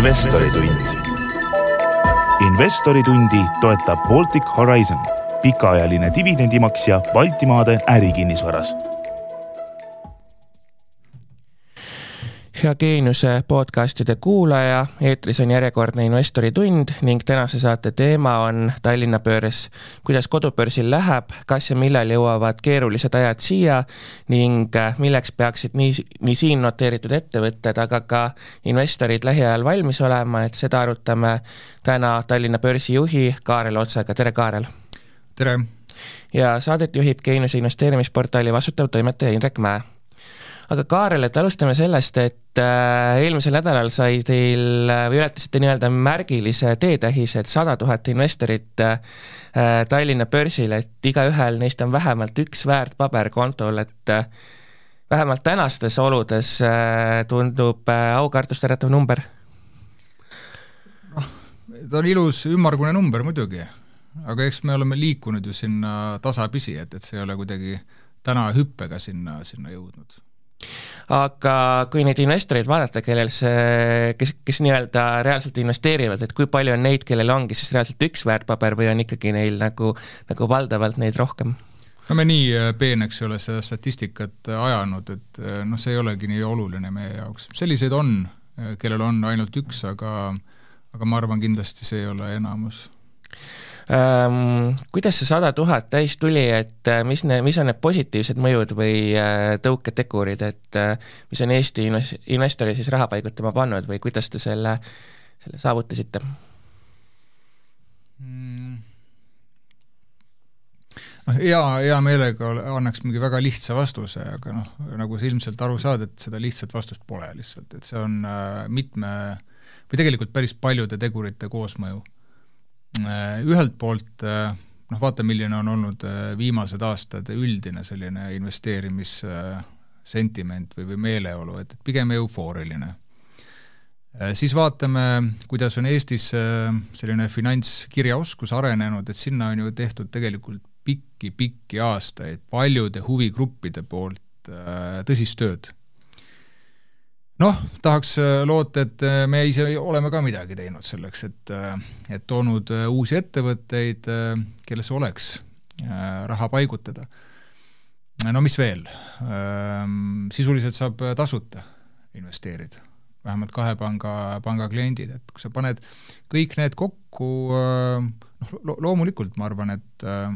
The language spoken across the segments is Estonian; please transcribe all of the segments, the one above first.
investoritund. investoritundi toetab Baltic Horizon, pikaajaline dividendimaksja Baltimaade ärikinnisvaras hea Geeniuse podcastide kuulaja, eetris on järjekordne investori tund ning tänase saate teema on Tallinna börs. kuidas kodubörsil läheb, kas ja millal jõuavad keerulised ajad siia ning äh, milleks peaksid nii, nii siin noteeritud ettevõtted, aga ka investorid lähiajal valmis olema, et seda arutame täna Tallinna börsi juhi Kaarel Otsaga, tere Kaarel! tere! ja saadet juhib Geeniuse investeerimisportaali vastutav toimetaja Indrek Mäe aga Kaarel, et alustame sellest, et äh, eelmisel nädalal sai teil äh, või ületasite nii-öelda märgilise teetähise, et sada tuhat investorit äh, Tallinna börsil, et igaühel neist on vähemalt üks väärtpaber kontol, et vähemalt tänastes oludes tundub aukartust äratav number? noh, ta on ilus ümmargune number muidugi, aga eks me oleme liikunud ju sinna tasapisi, et, et see ei ole kuidagi täna hüppega sinna, sinna jõudnud aga kui neid investoreid vaadata, kellel see, kes, kes nii-öelda reaalselt investeerivad, et kui palju on neid, kellel ongi siis reaalselt üks väärtpaber või on ikkagi neil nagu, nagu valdavalt neid rohkem? no me nii äh, peeneks ei ole seda statistikat äh, ajanud, et äh, noh, see ei olegi nii oluline meie jaoks, selliseid on, kellel on ainult üks, aga aga ma arvan, kindlasti see ei ole enamus Ähm, kuidas see sada tuhat täis tuli, et äh, mis ne-, mis on need positiivsed mõjud või äh, tõuketegurid, et äh, mis on Eesti investori siis raha paigutama pannud või kuidas te selle, selle saavutasite mm.? noh, hea, hea meelega annaks mingi väga lihtsa vastuse, aga noh, nagu sa ilmselt aru saad, et seda lihtsat vastust pole lihtsalt, et see on mitme või tegelikult päris paljude tegurite koosmõju Äh, ühelt poolt äh, noh, vaata, milline on olnud äh, viimased aastad üldine selline investeerimissentiment või, või meeleolu, et pigem eufooriline. Siis vaatame, kuidas on Eestis selline finantskirjaoskus arenenud, et sinna on ju tehtud tegelikult pikki-pikki aastaid paljude huvigruppide poolt tõsist tööd noh, tahaks äh, loota, et äh, me ise oleme ka midagi teinud selleks, et, äh, et toonud uusi ettevõtteid, kellesse oleks raha paigutada. no mis veel, ähm, sisuliselt saab tasuta investeerida, vähemalt kahe panga, panga kliendid, et kui sa paned kõik need kokku, noh lo, loomulikult ma arvan, et äh,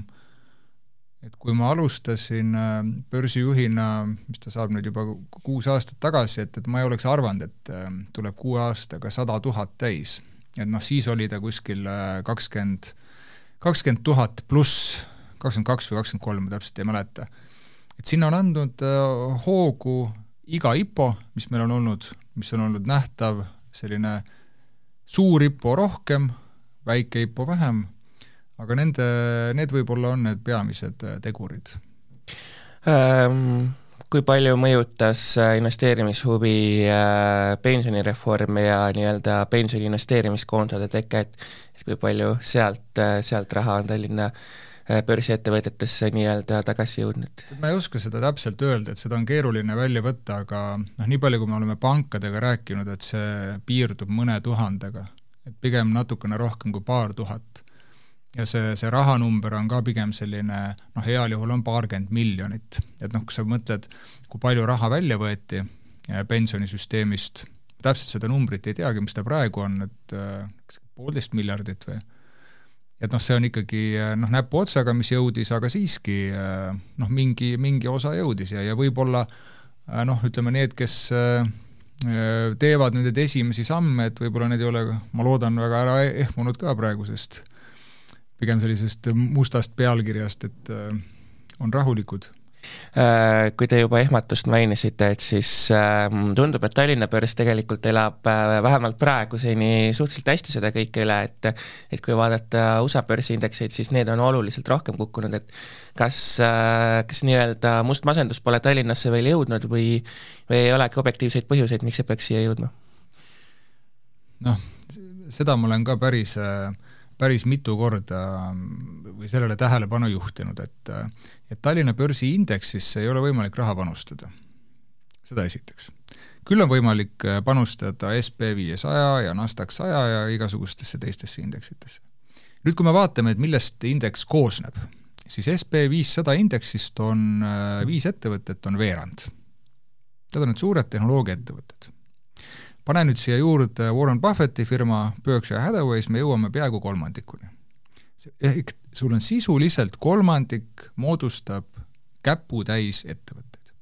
et kui ma alustasin äh, börsijuhina, mis ta saab nüüd juba kuus aastat tagasi, et, et ma ei oleks arvanud, et äh, tuleb kuue aastaga sada tuhat täis. et noh, siis oli ta kuskil äh, kakskümmend, kakskümmend tuhat pluss, kakskümmend kaks või kakskümmend kolm, ma täpselt ei mäleta. et sinna on andnud hoogu iga IPO, mis meil on olnud, mis on olnud nähtav, selline suur IPO rohkem, väike IPO vähem aga nende, need võib-olla on need peamised äh, tegurid ähm,. Kui palju mõjutas äh, investeerimishuvi äh, pensionireform ja nii-öelda pensioni investeerimiskontode teke, et et kui palju sealt, sealt raha on Tallinna börsiettevõtetesse nii-öelda tagasi jõudnud? ma ei oska seda täpselt öelda, et seda on keeruline välja võtta, aga noh, nii palju, kui me oleme pankadega rääkinud, et see piirdub mõne tuhandega, et pigem natukene rohkem kui paar tuhat ja see, see rahanumber on ka pigem selline noh, heal juhul on paarkümmend miljonit. et noh, kui sa mõtled, kui palju raha välja võeti eh, pensionisüsteemist, täpselt seda numbrit ei teagi, mis ta praegu on, et kas poolteist miljardit või, et noh, see on ikkagi eh, noh, näpuotsaga, mis jõudis, aga siiski noh, mingi, mingi osa jõudis ja, ja võib-olla noh, ütleme need, kes teevad nüüd neid esimesi samme, et võib-olla need ei ole, ma loodan, väga ära ehmunud ka praegusest pigem sellisest mustast pealkirjast, et äh, on rahulikud äh, kui te juba ehmatust mainisite, et siis äh, tundub, et Tallinna börs tegelikult elab äh, vähemalt praeguseni suhteliselt hästi seda kõike üle, et et kui vaadata USA börsiindekseid, siis need on oluliselt rohkem kukkunud, et kas kas nii-öelda must masendus pole Tallinnasse veel jõudnud või või ei olegi objektiivseid põhjuseid, miks see peaks siia jõudma? noh, seda ma olen ka päris äh, päris mitu korda või sellele tähelepanu juhtinud, et et Tallinna börsiindeksisse ei ole võimalik raha panustada. seda esiteks. küll on võimalik äh, panustada SB viiesaja ja NASDAQ saja ja igasugustesse teistesse indeksitesse. nüüd, kui me vaatame, et millest indeks koosneb, siis SB viissada indeksist on äh, viis ettevõtet, on veerand. Need on need suured tehnoloogiaettevõtted. Pane nüüd siia juurde Warren Buffetti firma Berkshire Hathaways, me jõuame peaaegu kolmandikuni. ehk sul on sisuliselt kolmandik moodustab käputäis ettevõtteid.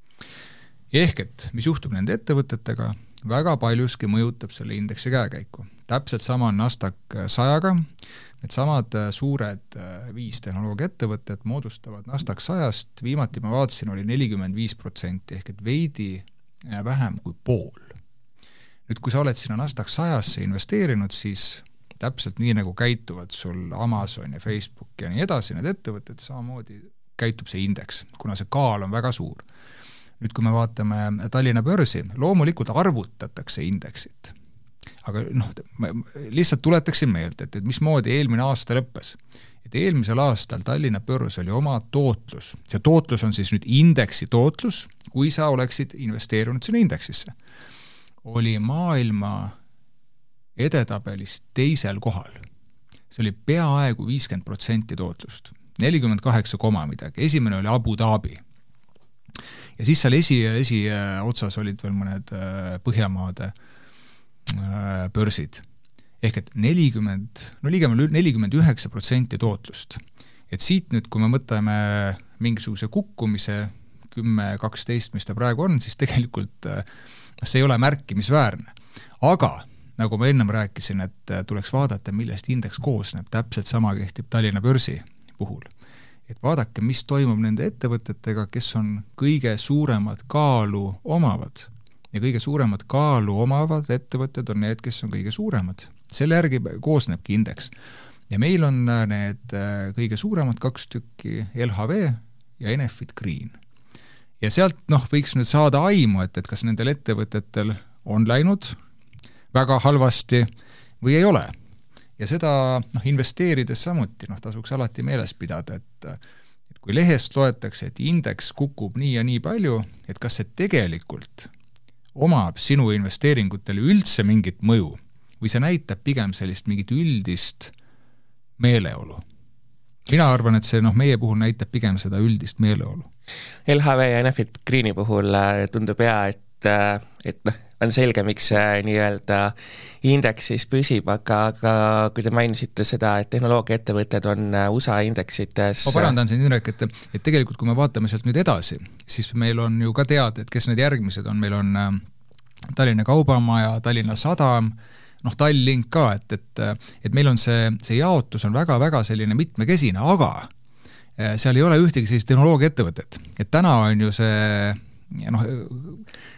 ehk et mis juhtub nende ettevõtetega, väga paljuski mõjutab selle indeksi käekäiku. täpselt sama on NASDAQ sajaga, needsamad suured äh, viis tehnoloogiaettevõtet moodustavad NASDAQ sajast, viimati ma vaatasin, oli nelikümmend viis protsenti, ehk et veidi äh, vähem kui pool. Nüüd, kui sa oled sinna NASDAQ sajasse investeerinud, siis täpselt nii, nagu käituvad sul Amazon ja Facebook ja nii edasi, need ettevõtted, samamoodi käitub see indeks, kuna see kaal on väga suur. nüüd, kui me vaatame Tallinna börsi, loomulikult arvutatakse indeksit, aga noh, ma lihtsalt tuletaksin meelde, et, et mismoodi eelmine aasta lõppes. et eelmisel aastal Tallinna börs oli oma tootlus, see tootlus on siis nüüd indeksi tootlus, kui sa oleksid investeerinud sinna indeksisse, oli maailma edetabelis teisel kohal. see oli peaaegu viiskümmend protsenti tootlust nelikümmend kaheksa koma midagi, esimene oli Abu Dhabi. ja siis seal esi, esiotsas olid veel mõned äh, Põhjamaade äh, börsid. ehk et nelikümmend, no ligemale nelikümmend üheksa protsenti tootlust. et siit nüüd, kui me mõtleme mingisuguse kukkumise, kümme, kaksteist, mis ta praegu on, siis tegelikult noh, see ei ole märkimisväärne. aga nagu ma ennem rääkisin, et tuleks vaadata, millest indeks koosneb, täpselt sama kehtib Tallinna börsi puhul. et vaadake, mis toimub nende ettevõtetega, kes on kõige suuremat kaalu omavad. ja kõige suuremat kaalu omavad ettevõtted on need, kes on kõige suuremad. selle järgi koosnebki indeks. ja meil on need äh, kõige suuremad kaks tükki, LHV ja Enefit Green. Ja sealt noh, võiks nüüd saada aimu, et, et kas nendel ettevõtetel on läinud väga halvasti või ei ole ja seda noh, investeerides samuti noh, tasuks alati meeles pidada, et et kui lehest loetakse, et indeks kukub nii ja nii palju, et kas see tegelikult omab sinu investeeringutele üldse mingit mõju või see näitab pigem sellist mingit üldist meeleolu? mina arvan, et see noh, meie puhul näitab pigem seda üldist meeleolu. LHV ja Enefit Greeni puhul äh, tundub jaa, et, äh, et noh, on selge, miks see nii-öelda indeks siis püsib, aga, aga kui te mainisite seda, et tehnoloogiaettevõtted on äh, USA indeksites ma parandan siin, Indrek, et, et tegelikult kui me vaatame sealt nüüd edasi, siis meil on ju ka teada, et kes need järgmised on, meil on Tallinna Kaubamaja, Tallinna Sadam, noh, Tallink ka, et, et et meil on see, see jaotus on väga-väga selline mitmekesine, aga seal ei ole ühtegi sellist tehnoloogiaettevõtet. et täna on ju see noh,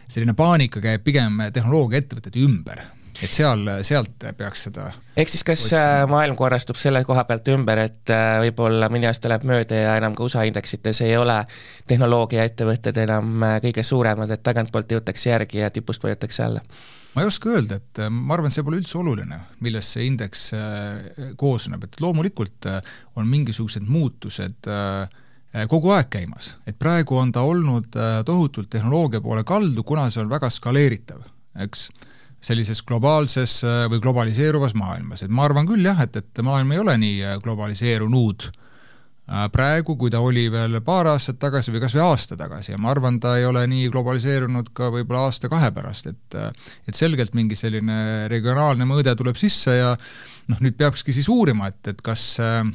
selline paanika käib pigem tehnoloogiaettevõtete ümber, et seal, sealt peaks seda ehk siis kas otsima. Äh, maailm korrastub selle koha pealt ümber, et äh, võib-olla mõni aasta läheb mööda ja enam ka USA indeksites ei ole tehnoloogiaettevõtted enam äh, kõige suuremad, et tagantpoolt jõutakse järgi ja tipust võetakse alla? Ma ei oska öelda, et ma arvan, et see pole üldse oluline, millest see indeks koosneb, et loomulikult on mingisugused muutused äh, Äh, kogu aeg käimas, et praegu on ta olnud äh, tohutult tehnoloogia poole kaldu, kuna see on väga skaleeritav, eks, sellises globaalses äh, või globaliseeruvas maailmas, et ma arvan küll jah, et, et maailm ei ole nii globaliseerunud praegu, kui ta oli veel paar aastat tagasi või kas või aasta tagasi ja ma arvan, ta ei ole nii globaliseerunud ka võib-olla aasta-kahe pärast, et et selgelt mingi selline regionaalne mõõde tuleb sisse ja noh, nüüd peakski siis uurima, et, et kas äh,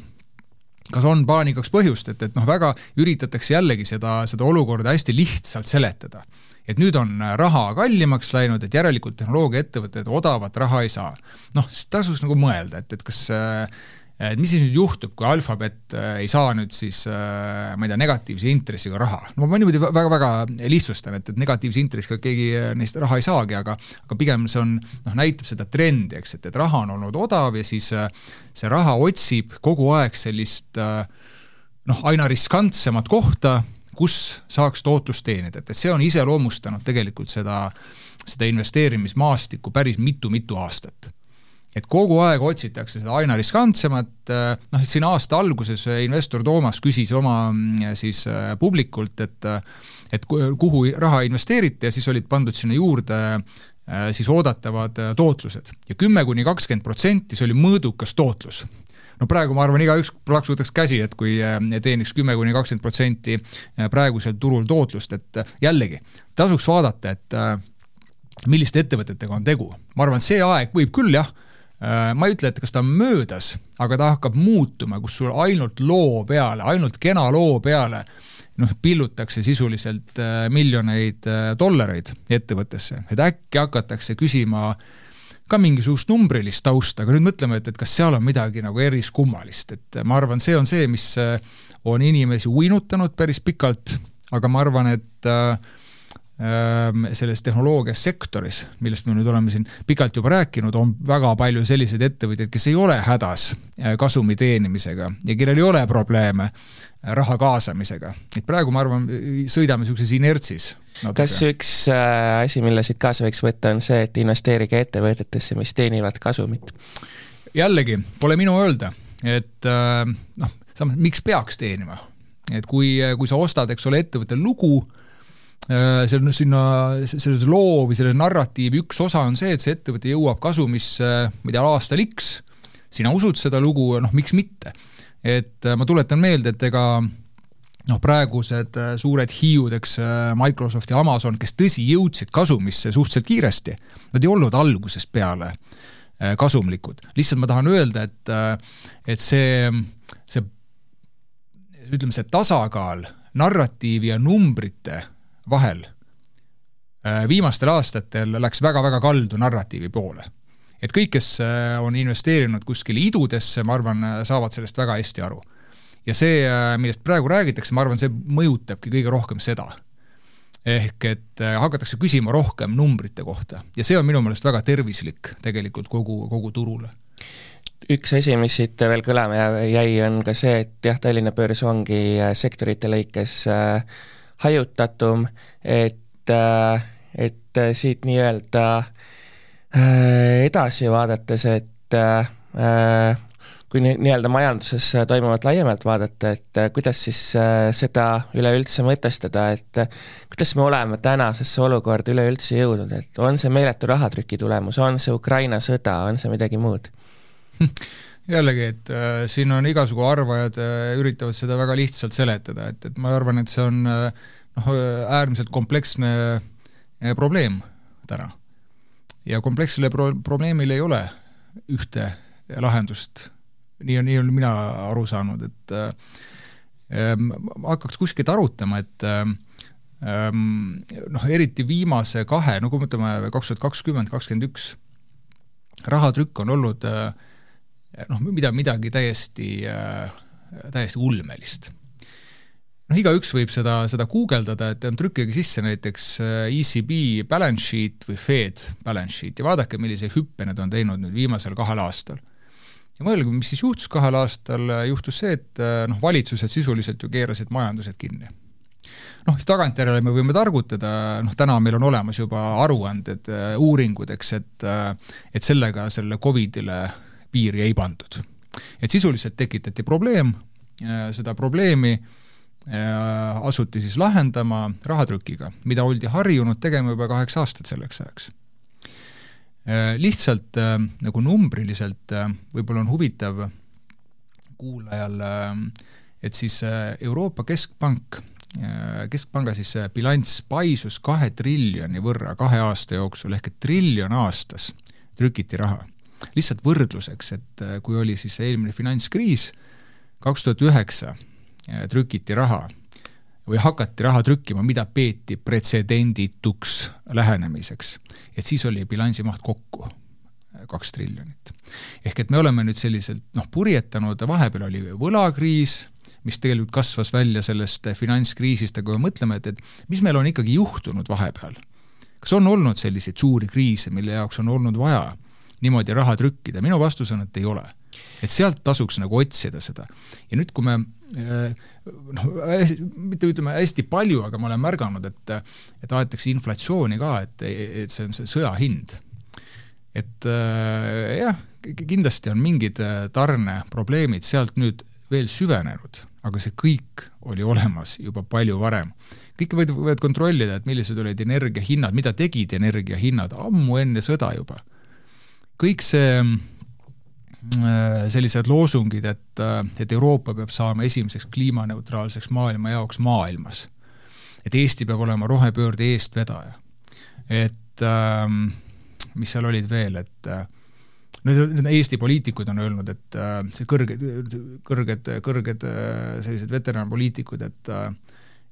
kas on paanikaks põhjust, et, et noh, väga üritatakse jällegi seda, seda olukorda hästi lihtsalt seletada. et nüüd on raha kallimaks läinud, et järelikult tehnoloogiaettevõtted odavat raha ei saa. noh, tasuks nagu mõelda, et, et kas äh, et mis siis nüüd juhtub, kui Alphabet äh, ei saa nüüd siis äh, ma ei tea, negatiivse intressiga raha. no ma niimoodi väga-väga lihtsustan, et, et negatiivse intressiga keegi äh, neist raha ei saagi, aga aga pigem see on, noh, näitab seda trendi, eks, et, et raha on olnud odav ja siis see raha otsib kogu aeg sellist noh, aina riskantsemat kohta, kus saaks tootlust teenida, et, et see on iseloomustanud tegelikult seda, seda investeerimismaastikku päris mitu-mitu aastat et kogu aeg otsitakse seda aina riskantsemat, noh, et siin aasta alguses investor Toomas küsis oma mm, siis publikult, et et kuhu raha investeeriti ja siis olid pandud sinna juurde siis oodatavad tootlused ja kümme kuni kakskümmend protsenti, see oli mõõdukas tootlus no praegu ma arvan, igaüks plaksutaks käsi, et kui äh, teeniks kümme kuni kakskümmend protsenti äh, praegusel turul tootlust, et äh, jällegi, tasuks vaadata, et milliste ettevõtetega on tegu. ma arvan, see aeg võib küll jah, ma ei ütle, et kas ta on möödas, aga ta hakkab muutuma, kus sul ainult loo peale, ainult kena loo peale noh, pillutakse sisuliselt miljoneid dollareid ettevõttesse, et äkki hakatakse küsima äh, ka mingisugust numbrilist tausta, aga nüüd mõtleme, et, et kas seal on midagi nagu eriskummalist, et ma arvan, see on see, mis äh, on inimesi uinutanud päris pikalt, aga ma arvan, et äh, selles tehnoloogiasektoris, millest me nüüd oleme siin pikalt juba rääkinud, on väga palju selliseid ettevõtjaid, kes ei ole hädas äh, kasumi teenimisega ja kellel ei ole probleeme raha kaasamisega. et praegu ma arvan, sõidame niisuguses inertsis. kas üks äh, asi, mille siit kaasa võiks võtta, on see, et investeerige ettevõtetesse, mis teenivad kasumit? jällegi, pole minu öelda, et äh, noh, samas miks peaks teenima? et kui, kui sa ostad, eks ole, ettevõtte lugu, äh, seal sinna, selles loo või selle narratiivi üks osa on see, et see ettevõte jõuab kasumisse, ma ei tea, aastal X, sina usud seda lugu, noh miks mitte et äh, ma tuletan meelde, et ega noh, praegused äh, suured hiiud, eks äh, Microsoft ja Amazon, kes tõsi, jõudsid kasumisse suhteliselt kiiresti, nad ei olnud algusest peale kasumlikud. lihtsalt ma tahan öelda, et, et see, see ütleme, see tasakaal narratiivi ja numbrite vahel viimastel aastatel läks väga-väga kaldu narratiivi poole et kõik, kes äh, on investeerinud kuskile idudesse, ma arvan, äh, saavad sellest väga hästi aru. ja see, äh, millest praegu räägitakse, ma arvan, see mõjutabki kõige rohkem seda. ehk et hakatakse küsima rohkem numbrite kohta ja see on minu meelest väga tervislik tegelikult kogu, kogu turule üks asi, mis siit veel kõlama jäi, on ka see, et jah, Tallinna börs ongi sektorite lõikes äh, hajutatum, et äh,, et siit nii-öelda äh, Äh, edasi vaadates, et äh, kui nii-öelda majanduses toimuvat laiemalt vaadata, et äh, kuidas siis seda üleüldse mõtestada, et kuidas me oleme tänasesse olukorda üleüldse jõudnud, et on see meeletu rahatrüki tulemus, on see Ukraina sõda, on see midagi muud? jällegi, et äh, siin on igasugu arvajad äh, üritavad seda väga lihtsalt seletada, et, et ma arvan, et see on noh, äärmiselt kompleksne probleem täna ja komplekssele pro-, probleemile ei ole ühte lahendust. nii on, nii olen mina aru saanud, et äh, hakkaks kuskilt arutama, et äh, noh, eriti viimase kahe, no kui mõtleme kaks tuhat kakskümmend, kakskümmend üks, rahatrükk on olnud äh, noh, mida, midagi täiesti äh,, täiesti ulmelist noh, igaüks võib seda, seda guugeldada, et trükkige sisse näiteks äh, ECB balance sheet või Fed balance sheet ja vaadake, millise hüppe nad on teinud nüüd viimasel kahel aastal. ja mõelge, mis siis juhtus kahel aastal, juhtus see, et äh, noh, valitsused sisuliselt ju keerasid majandused kinni noh, tagantjärele me võime targutada, noh täna meil on olemas juba aruanded, äh, uuringud, eks, et et sellega sellele Covidile piiri ei pandud. et sisuliselt tekitati probleem, seda probleemi äh, Äh, asuti siis lahendama rahatrükiga, mida oldi harjunud tegema juba kaheksa aastat selleks ajaks. Äh, lihtsalt äh, nagu numbriliselt võib-olla on huvitav kuulajal, et siis Euroopa Keskpank, keskpanga siis bilanss paisus kahe triljoni võrra kahe aasta jooksul, ehk et triljon aastas trükiti raha. Lihtsalt võrdluseks, et kui oli siis eelmine finantskriis, kaks tuhat üheksa Äh, trükiti raha või hakati raha trükkima, mida peeti pretsedendituks lähenemiseks. et siis oli bilansi maht kokku äh, kaks triljonit. ehk et me oleme nüüd selliselt noh, purjetanud, vahepeal oli võlakriis, mis tegelikult kasvas välja sellest äh, finantskriisist, aga kui me mõtleme, et, et mis meil on ikkagi juhtunud vahepeal, kas on olnud selliseid suuri kriise, mille jaoks on olnud vaja niimoodi raha trükkida, minu vastus on, et ei ole et sealt tasuks nagu otsida seda. ja nüüd, kui me eh, noh, mitte ütleme hästi palju, aga ma olen märganud, et et aetakse inflatsiooni ka, et, et see on see sõja hind. et äh, jah, kindlasti on mingid äh, tarneprobleemid sealt nüüd veel süvenenud, aga see kõik oli olemas juba palju varem. kõik võid, võivad kontrollida, et millised olid energiahinnad, mida tegid energiahinnad ammu enne sõda juba. Kõik see äh, sellised loosungid, et, et Euroopa peab saama esimeseks kliimaneutraalseks maailma jaoks maailmas. et Eesti peab olema rohepöörde eestvedaja. et ähm, mis seal olid veel, et äh, need Eesti poliitikud on öelnud, et äh, see kõrged, kõrged, kõrged äh, sellised veteranpoliitikud, et äh,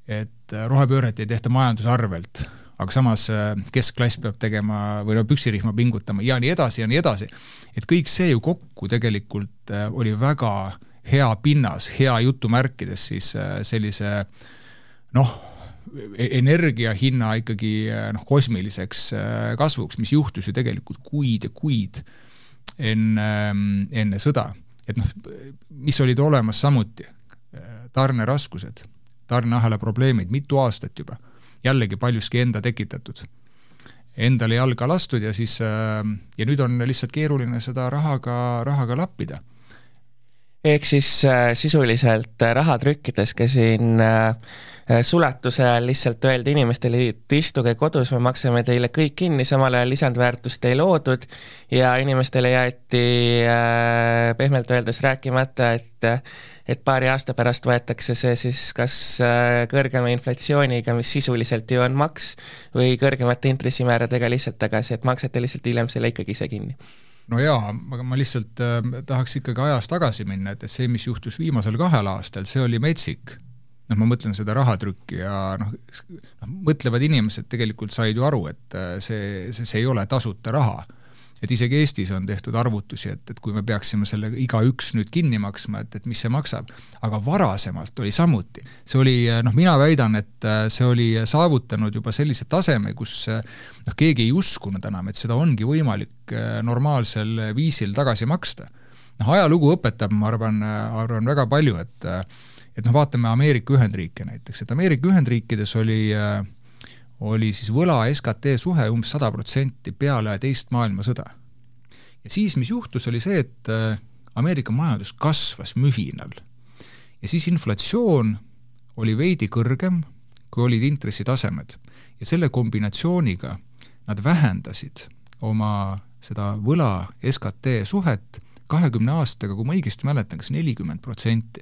et rohepööret ei tehta majanduse arvelt, aga samas äh, keskklass peab tegema või no püksirihma pingutama ja nii edasi ja nii edasi. et kõik see ju kokku tegelikult äh, oli väga hea pinnas, hea jutumärkides siis äh, sellise noh, e-, energia hinna ikkagi noh, kosmiliseks kasvuks, mis juhtus ju tegelikult kuid ja kuid enne, enne sõda. et noh, mis olid olemas samuti, tarneraskused, tarneahela probleemid mitu aastat juba, jällegi paljuski enda tekitatud. Endale jalga lastud ja siis, ja nüüd on lihtsalt keeruline seda rahaga, rahaga lappida ehk siis äh, sisuliselt äh, raha trükkides ka siin äh, Äh, suletuse ajal lihtsalt öeldi inimestele, et istuge kodus, me maksame teile kõik kinni, samal ajal lisandväärtust ei loodud ja inimestele jäeti äh, pehmelt öeldes rääkimata, et et paari aasta pärast võetakse see siis kas äh, kõrgema inflatsiooniga, mis sisuliselt ju on maks, või kõrgemate intressimääradega lihtsalt tagasi, et maksate lihtsalt hiljem selle ikkagi ise kinni no jaa, aga ma lihtsalt äh, tahaks ikkagi ajas tagasi minna, et, et see, mis juhtus viimasel kahel aastal, see oli metsik noh, ma mõtlen seda rahatrükki ja noh, noh, mõtlevad inimesed tegelikult said ju aru, et äh, see, see, see ei ole tasuta raha. Et isegi Eestis on tehtud arvutusi, et, et kui me peaksime selle igaüks nüüd kinni maksma, et, et mis see maksab. aga varasemalt oli samuti. see oli, noh, mina väidan, et äh, see oli saavutanud juba sellise taseme, kus äh, noh, keegi ei uskunud enam, et seda ongi võimalik normaalsel viisil tagasi maksta. noh, ajalugu õpetab, ma arvan, arvan väga palju, et et noh, vaatame Ameerika Ühendriike näiteks, et Ameerika Ühendriikides oli äh, oli siis võla SKT suhe umbes sada protsenti peale teist maailmasõda. ja siis, mis juhtus, oli see, et äh, Ameerika majandus kasvas mühinal. ja siis inflatsioon oli veidi kõrgem, kui olid intressitasemed. ja selle kombinatsiooniga nad vähendasid oma seda võla SKT suhet kahekümne aastaga, kui ma õigesti mäletan, kas nelikümmend protsenti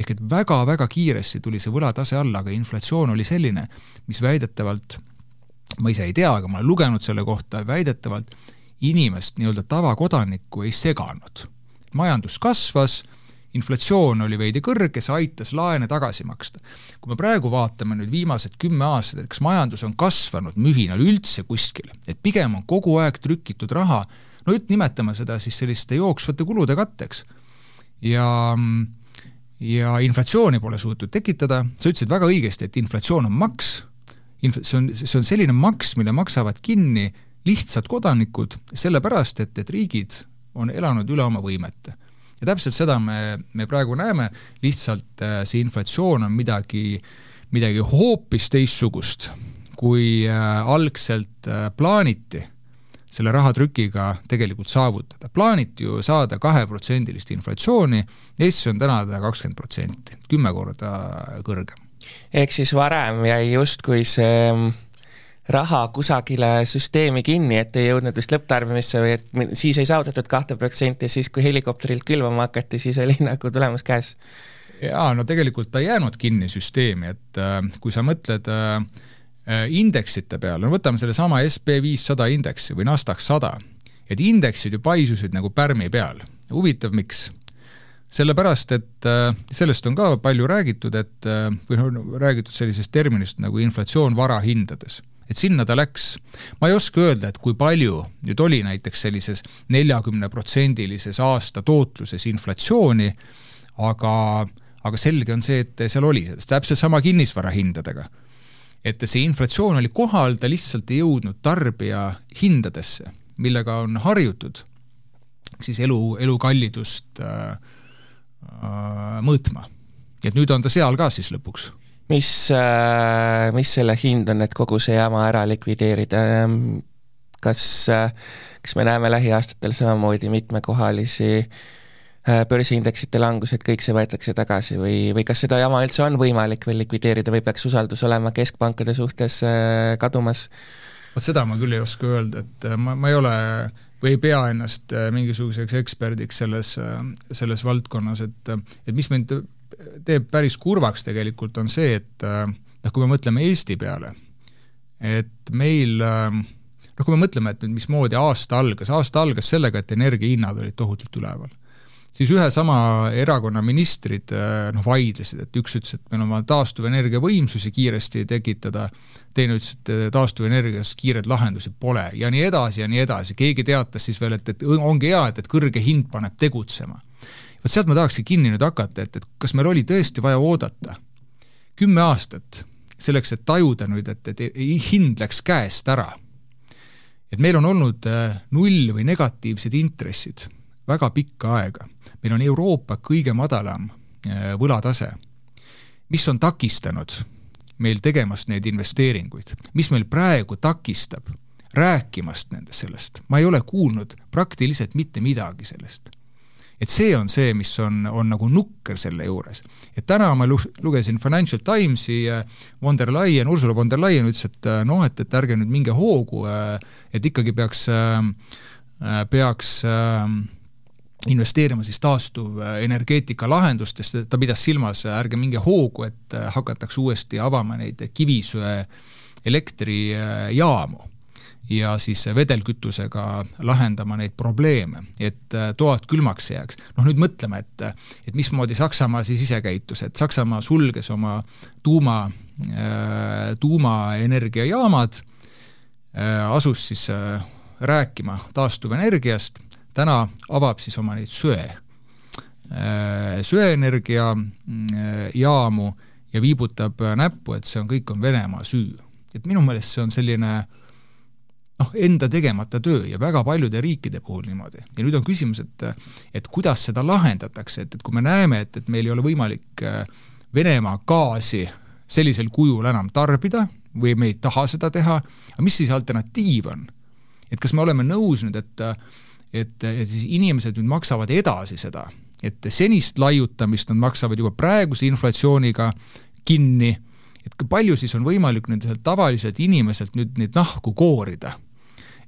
ehk et väga-väga kiiresti tuli see võlatase alla, aga inflatsioon oli selline, mis väidetavalt, ma ise ei tea, aga ma olen lugenud selle kohta, väidetavalt inimest, nii-öelda tavakodanikku ei seganud. majandus kasvas, inflatsioon oli veidi kõrge, see aitas laene tagasi maksta. kui me praegu vaatame nüüd viimased kümme aastat, et kas majandus on kasvanud mühinal üldse kuskile, et pigem on kogu aeg trükitud raha, no nüüd nimetame seda siis selliste jooksvate kulude katteks. ja mm, ja inflatsiooni pole suutnud tekitada, sa ütlesid väga õigesti, et inflatsioon on maks, inf-, see on, see on selline maks, mille maksavad kinni lihtsad kodanikud, sellepärast et, et riigid on elanud üle oma võimete. ja täpselt seda me, me praegu näeme, lihtsalt äh, see inflatsioon on midagi, midagi hoopis teistsugust, kui äh, algselt äh, plaaniti selle rahatrükiga tegelikult saavutada. plaaniti ju saada kaheprotsendilist inflatsiooni, Eestis on täna ta kakskümmend protsenti, kümme korda kõrgem. ehk siis varem jäi justkui see mm, raha kusagile süsteemi kinni, et ei jõudnud vist lõpptarbimisse või et siis ei saavutatud kahte protsenti, siis kui helikopterilt külvama hakati, siis oli nagu tulemus käes? jaa, no tegelikult ta ei jäänud kinni süsteemi, et äh, kui sa mõtled äh, Äh, indeksite peale, no võtame sellesama SB viissada indeksi või Nasdaq sada, et indeksid ju paisusid nagu pärmi peal. huvitav, miks? sellepärast, et äh, sellest on ka palju räägitud, et äh, või noh, räägitud sellisest terminist nagu inflatsioon varahindades et sinna ta läks. ma ei oska öelda, et kui palju nüüd oli näiteks sellises neljakümneprotsendilises aasta tootluses inflatsiooni, aga, aga selge on see, et seal oli, täpselt sama kinnisvarahindadega et see inflatsioon oli kohal, ta lihtsalt ei jõudnud tarbija hindadesse, millega on harjutud siis elu, elukallidust äh, äh, mõõtma. et nüüd on ta seal ka siis lõpuks. mis äh,, mis selle hind on, et kogu see jama ära likvideerida? kas, kas me näeme lähiaastatel samamoodi mitmekohalisi börsiindeksite langused, kõik see võetakse tagasi või, või kas seda jama üldse on võimalik veel likvideerida või peaks usaldus olema keskpankade suhtes kadumas? vot seda ma küll ei oska öelda, et ma, ma ei ole või ei pea ennast mingisuguseks eksperdiks selles, selles valdkonnas, et et mis mind teeb päris kurvaks tegelikult, on see, et noh, kui me mõtleme Eesti peale, et meil noh, kui me mõtleme, et mismoodi aasta algas, aasta algas sellega, et energiahinnad olid tohutult üleval siis ühe sama erakonna ministrid noh, vaidlesid, et üks ütles, et meil on vaja taastuvenergia võimsusi kiiresti tekitada, teine ütles, et taastuvenergias kiireid lahendusi pole ja nii edasi ja nii edasi, keegi teatas siis veel, et, et ongi hea, et, et kõrge hind paneb tegutsema vot sealt ma tahakski kinni nüüd hakata, et, et kas meil oli tõesti vaja oodata kümme aastat selleks, et tajuda nüüd, et, et hind läks käest ära. et meil on olnud äh, null või negatiivsed intressid väga pikka aega. Meil on Euroopa kõige madalam äh, võlatase, mis on takistanud meil tegemast neid investeeringuid, mis meil praegu takistab rääkimast nendest sellest, ma ei ole kuulnud praktiliselt mitte midagi sellest. Et see on see, mis on, on nagu nukker selle juures. et täna ma lugesin Financial Timesi, äh, von der Leyen, Ursula von der Leyen ütles, et äh, noh, et, et ärge nüüd minge hoogu, äh, et ikkagi peaks, peaks investeerima siis taastuvenergeetika lahendustest, ta pidas silmas, ärge minge hoogu, et hakatakse uuesti avama neid kivisöe elektrijaamu ja siis vedelkütusega lahendama neid probleeme, et äh, toad külmaks jääks. noh, nüüd mõtleme, et, et mismoodi Saksamaa siis ise käitus, et Saksamaa sulges oma tuuma, äh, tuumaenergiajaamad, äh, asus siis rääkima taastuvenergiast, täna avab siis oma neid söe, söeenergia jaamu ja viibutab näppu, et see on, kõik on Venemaa süü. et minu meelest see on selline äh, noh, enda tegemata töö ja väga paljude riikide puhul niimoodi. ja nüüd on küsimus, et et kuidas seda lahendatakse, et, et kui me näeme, et, et meil ei ole võimalik äh, Venemaa gaasi sellisel kujul enam tarbida või me ei taha seda teha, aga mis siis alternatiiv on? et kas me oleme nõus nüüd, et et, siis inimesed nüüd maksavad edasi seda, et senist laiutamist nad maksavad juba praeguse inflatsiooniga kinni, et kui palju siis on võimalik nüüd tavaliselt inimeselt nüüd neid nahku koorida.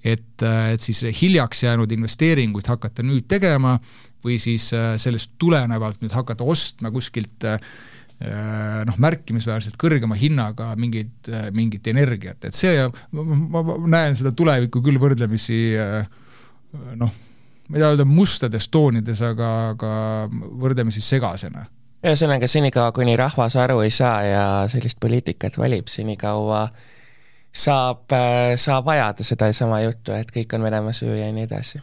Et, äh, et siis hiljaks jäänud investeeringuid hakata nüüd tegema või siis äh, sellest tulenevalt nüüd hakata ostma kuskilt äh, noh, märkimisväärselt kõrgema hinnaga mingit, mingit energiat, et see, ma, näen seda tulevikku küll võrdlemisi noh, ma ei taha öelda mustades toonides, aga, aga võrdlemisi segasena ühesõnaga, senikaua kuni rahvas aru ei saa ja sellist poliitikat valib, senikaua saab, saab ajada sedasama juttu, et kõik on Venemaa süü ja nii edasi.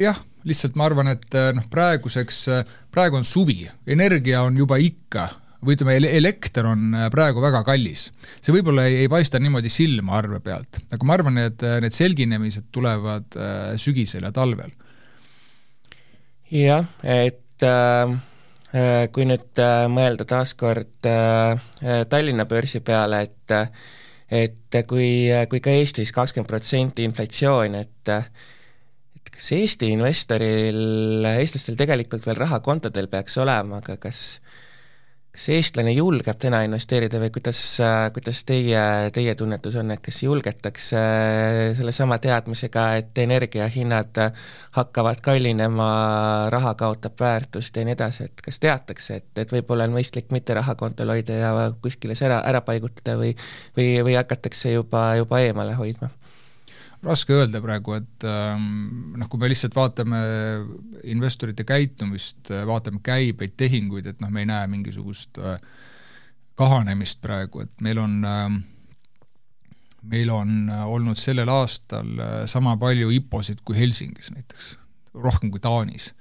jah, lihtsalt ma arvan, et noh, praeguseks, praegu on suvi, energia on juba ikka või ütleme, elekter on praegu väga kallis. see võib-olla ei, ei paista niimoodi silma arve pealt, aga ma arvan, et need selginemised tulevad sügisel ja talvel. jah, et äh, kui nüüd äh, mõelda taaskord äh, Tallinna börsi peale, et äh, et kui, kui ka Eestis kakskümmend protsenti inflatsioon, et kas Eesti investoril, eestlastel tegelikult veel raha kontodel peaks olema, aga kas kas eestlane julgeb täna investeerida või kuidas, kuidas teie, teie tunnetus on, et kas julgetakse sellesama teadmisega, et energiahinnad hakkavad kallinema, raha kaotab väärtust ja nii edasi, et kas teatakse, et, et võib-olla on mõistlik mitte raha kontol hoida ja kuskile see ära, ära paigutada või või, või hakatakse juba, juba eemale hoidma? Raske öelda praegu, et ähm, noh, kui me lihtsalt vaatame investorite käitumist, vaatame käibeid, tehinguid, et noh, me ei näe mingisugust äh, kahanemist praegu, et meil on äh, meil on äh, olnud sellel aastal äh, sama palju IPO-sid kui Helsingis näiteks, rohkem kui Taanis.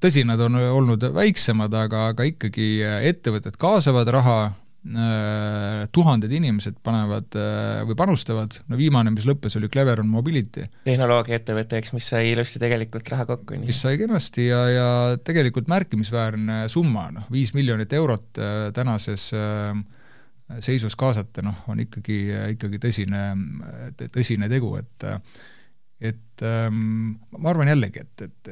tõsi, nad on olnud väiksemad, aga, aga ikkagi ettevõtted kaasavad raha, tuhanded inimesed panevad äh, või panustavad, no viimane, mis lõppes, oli Cleveron Mobility. tehnoloogiaettevõte, eks, mis sai ilusti tegelikult raha kokku. mis sai kenasti ja, ja tegelikult märkimisväärne summa, noh, viis miljonit eurot äh, tänases seisus kaasata, noh, on ikkagi, ikkagi tõsine, tõsine tegu, et et ähm, ma arvan jällegi, et, et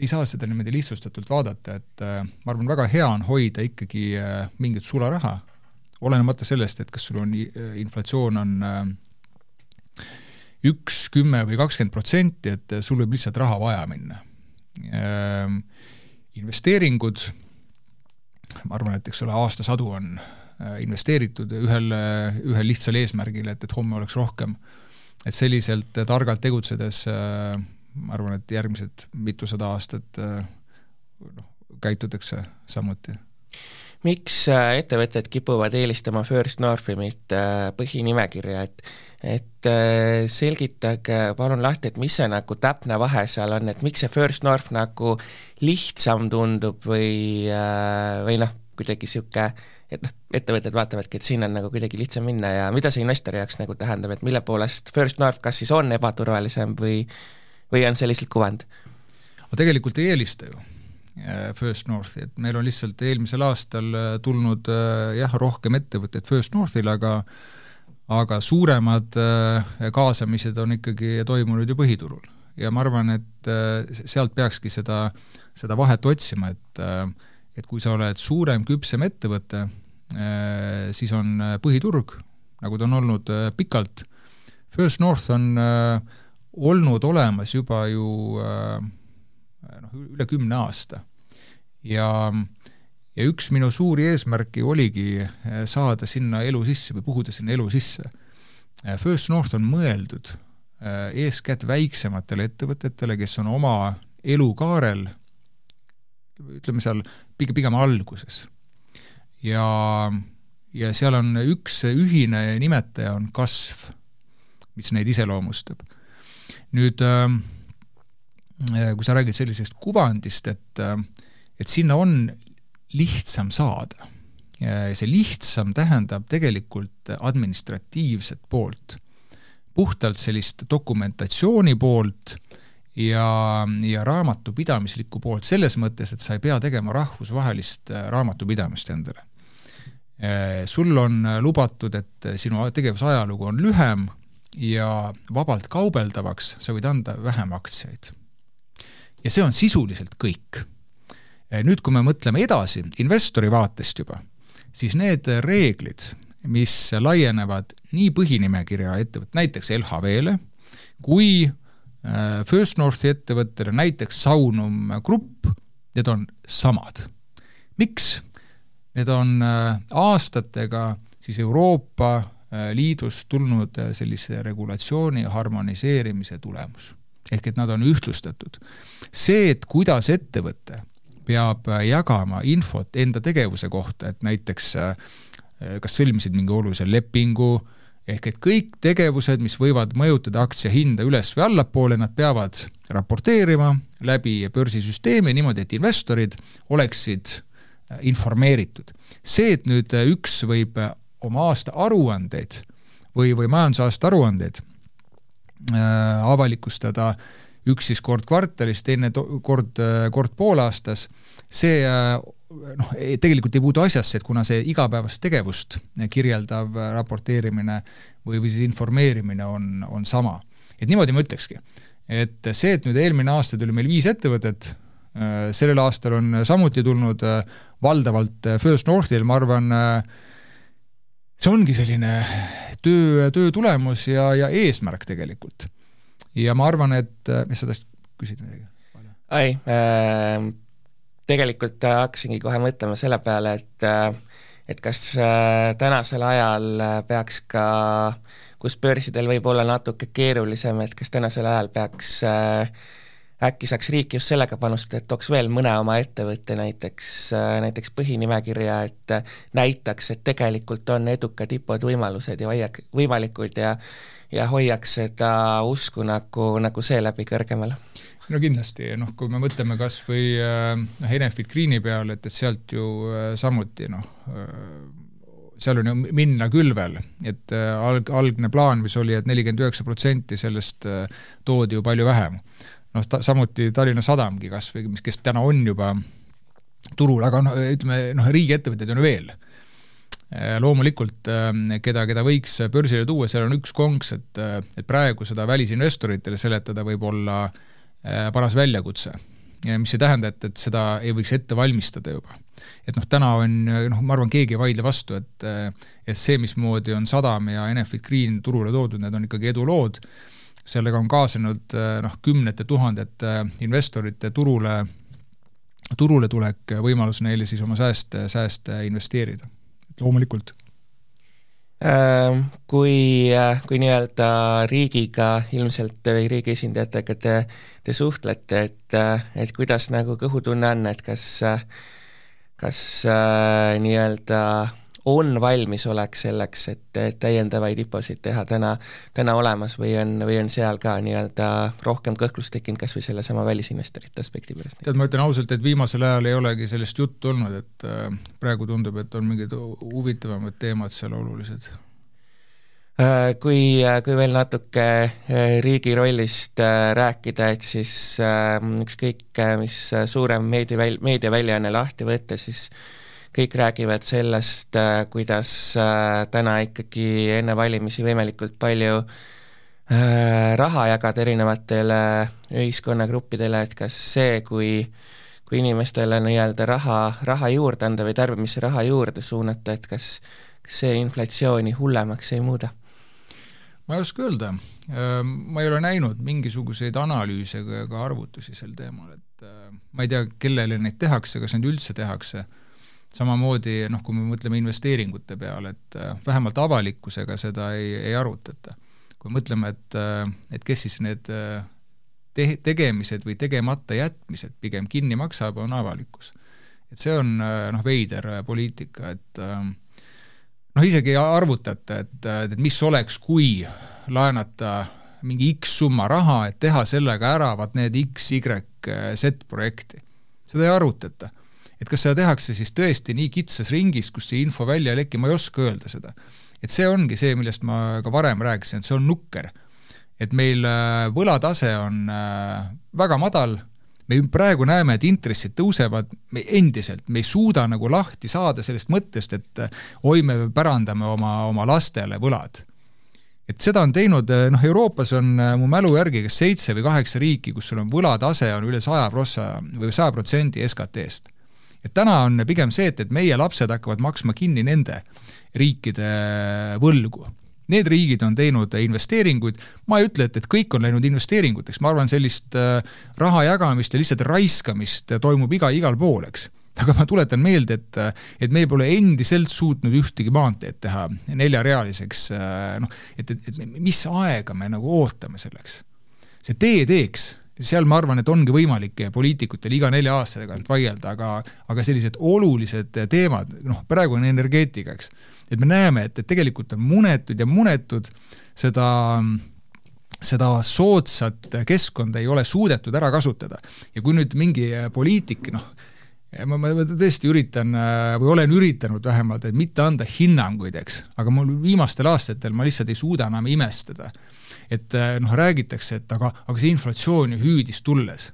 ei saa seda niimoodi lihtsustatult vaadata, et äh, ma arvan, väga hea on hoida ikkagi äh, mingit sularaha, olenemata sellest, et kas sul on äh, inflatsioon on äh, üks, kümme või kakskümmend protsenti, et sul võib lihtsalt raha vaja minna ähm,. investeeringud, ma arvan, et eks ole, aastasadu on äh, investeeritud ühel, ühel lihtsal eesmärgil, et, et homme oleks rohkem äh, et selliselt targalt tegutsedes äh, ma arvan, et järgmised mitusada aastat äh, noh, käitutakse samuti. Miks äh, ettevõtted kipuvad eelistama First Northi, mitte põhinimekirja, et et selgitage palun lahti, et mis see nagu täpne vahe seal on, et miks see First North nagu lihtsam tundub või, või noh, kuidagi niisugune et noh, ettevõtted vaatavadki, et siin on nagu kuidagi lihtsam minna ja mida see investori jaoks nagu tähendab, et mille poolest First North kas siis on ebaturvalisem või või on see lihtsalt kuvand? aga tegelikult ei eelista ju äh, First Northi, et meil on lihtsalt eelmisel aastal äh, tulnud äh, jah, rohkem ettevõtteid First Northile, aga aga suuremad kaasamised on ikkagi toimunud ju põhiturul. ja ma arvan, et sealt peakski seda, seda vahet otsima, et et kui sa oled suurem, küpsem ettevõte, äh, siis on äh, põhiturg, nagu ta on olnud äh, pikalt, First North on olnud olemas juba ju noh, üle kümne aasta. Ja, ja üks minu suuri eesmärke oligi saada sinna elu sisse või puhuda sinna elu sisse. First North on mõeldud eeskätt väiksematele ettevõtetele, kes on oma elukaarel ütleme seal pigem, pigem alguses. ja, ja seal on üks ühine nimetaja, on kasv, mis neid iseloomustab. nüüd äh, kui sa räägid sellisest kuvandist, et äh, et sinna on lihtsam saada. see lihtsam tähendab tegelikult administratiivset poolt, puhtalt sellist dokumentatsiooni poolt ja, ja raamatupidamislikku poolt selles mõttes, et sa ei pea tegema rahvusvahelist äh, raamatupidamist endale. Äh, sul on lubatud, et sinu tegevuse ajalugu on lühem ja vabalt kaubeldavaks sa võid anda vähem aktsiaid. ja see on sisuliselt kõik. Nüüd, kui me mõtleme edasi investori vaatest juba, siis need reeglid, mis laienevad nii põhinimekirja ettevõtte, näiteks LHV-le, kui Äh, First Northi ettevõttele, näiteks Saunum Grupp, need on samad. miks? Need on äh, aastatega siis Euroopa Liidust tulnud sellise regulatsiooni harmoniseerimise tulemus. ehk et nad on ühtlustatud. see, et kuidas ettevõte peab jagama infot enda tegevuse kohta, et näiteks kas sõlmisid mingi olulise lepingu äh, ehk et kõik tegevused, mis võivad mõjutada aktsia hinda üles või allapoole, nad peavad raporteerima läbi börsisüsteemi niimoodi, et investorid oleksid äh, informeeritud. see, et nüüd äh, üks võib äh, oma aasta aruandeid või, või majandusaasta aruandeid äh, avalikustada üks siis kord kvartalis, teine kord, kord poolaastas, see äh, noh, tegelikult ei puudu asjasse, et kuna see igapäevast tegevust kirjeldav raporteerimine või, või siis informeerimine on, on sama. et niimoodi ma ütlekski. et see, et nüüd eelmine aasta tuli meil viis ettevõtet, äh, sellel aastal on samuti tulnud äh, valdavalt äh, First Northil, ma arvan, see ongi selline töö, töö tulemus ja, ja eesmärk tegelikult. Ja ma arvan, et, mis sa tahtsid küsida midagi? ei äh tegelikult äh, hakkasingi kohe mõtlema selle peale, et äh, et kas äh, tänasel ajal peaks ka, kus börsidel võib olla natuke keerulisem, et kas tänasel ajal peaks äkki saaks riik just sellega panustada, et tooks veel mõne oma ettevõtte näiteks, näiteks põhinimekirja, et näitaks, et tegelikult on edukad IPO-d võimalused ja hoiak-, võimalikud ja ja hoiaks seda usku nagu, nagu seeläbi kõrgemal no kindlasti, noh, kui me mõtleme kas või äh, noh, Enefit Greeni peale, et, et sealt ju äh, samuti noh, äh, seal on ju minna küll veel, et alg, algne plaan, mis oli et, et nelikümmend üheksa protsenti sellest toodi ju palju vähem. noh, ta, samuti Tallinna Sadamgi kas või, mis, kes täna on juba turul, aga noh, ütleme noh, riigiettevõtteid on ju veel loomulikult, keda, keda võiks börsile tuua, seal on üks konks, et, et praegu seda välisinvestoritele seletada võib olla paras väljakutse. mis ei tähenda, et, et seda ei võiks ette valmistada juba. et noh, täna on, noh, ma arvan, keegi ei vaidle vastu, et et see, mismoodi on Sadam ja Enefit Green turule toodud, need on ikkagi edulood, sellega on kaasnenud noh, kümnete tuhandete investorite turule turule tulek, võimalus neile siis oma sääste, sääste investeerida, loomulikult. Ähm, kui, kui nii-öelda riigiga ilmselt või riigi esindajatega te, te suhtlete, et, et kuidas nagu kõhutunne on, et kas, kas äh, nii-öelda on valmisolek selleks, et täiendavaid IPO-sid teha täna, täna olemas või on, või on seal ka nii-öelda rohkem kõhklust tekkinud kas või sellesama välisinvestorite aspekti pärast? tead, ma ütlen ausalt, et viimasel ajal ei olegi sellest juttu olnud, et äh, praegu tundub, et on mingid huvitavamad teemad seal olulised äh, kui, kui veel natuke äh, riigi rollist rääkida, et siis ükskõik, mis suurem meediaväl-, meediaväljaanne lahti võtta, siis kõik räägivad sellest, äh, kuidas äh, täna ikkagi enne valimisi võimalikult palju äh, raha jagada erinevatele ühiskonnagruppidele, et kas see, kui kui inimestele nii-öelda raha, raha juurde anda või tarbimisse raha juurde suunata, et kas, kas see inflatsiooni hullemaks ei muuda? ma ei oska öelda, ma ei ole näinud mingisuguseid analüüse ega arvutusi sel teemal, et ma ei tea, kellele neid tehakse, kas neid üldse tehakse samamoodi noh, kui me mõtleme investeeringute peale, et äh, vähemalt avalikkusega seda ei, ei arutata. kui mõtleme, et, äh, et kes siis need äh, te-, tegemised või tegemata jätmised pigem kinni maksab, on avalikkus. et see on noh, veider poliitika, et noh, isegi ei arvutata, et, et mis oleks, kui laenata mingi X summa raha, et teha sellega ära vaat need X, Y, Z projekti. seda ei arutata et kas seda tehakse siis tõesti nii kitsas ringis, kus see info välja ei leki, ma ei oska öelda seda. et see ongi see, millest ma ka varem rääkisin, et see on nukker. et meil äh, võlatase on äh, väga madal, me praegu näeme, et intressid tõusevad, me endiselt, me ei suuda nagu lahti saada sellest mõttest, et äh, oi, me pärandame oma, oma lastele võlad. Et seda on teinud, noh, Euroopas on mu mälu järgi kas seitse või kaheksa riiki, kus sul on võlatase on üle saja prossa või saja protsendi SKT-st et täna on pigem see, et, et meie lapsed hakkavad maksma kinni nende riikide võlgu. Need riigid on teinud investeeringuid, ma ei ütle, et, et kõik on läinud investeeringuteks, ma arvan, sellist äh, raha jagamist ja lihtsalt raiskamist toimub iga, igal pool, eks aga ma tuletan meelde, et, et me pole endiselt suutnud ühtegi maanteed teha neljarealiseks, äh, noh, et, et, et mis aega me nagu ootame selleks. see tee-teeks seal ma arvan, et ongi võimalik poliitikutel iga nelja aasta tagant vaielda, aga aga sellised olulised teemad, noh, praegu on energeetika, eks, et me näeme, et, et tegelikult on munetud ja munetud seda seda soodsat keskkonda ei ole suudetud ära kasutada. ja kui nüüd mingi poliitik, noh, ma, ma tõesti üritan või olen üritanud vähemalt, et mitte anda hinnanguid, eks, aga mul viimastel aastatel ma lihtsalt ei suuda enam imestada et äh, noh, räägitakse, et aga, aga see inflatsioon ju hüüdis tulles.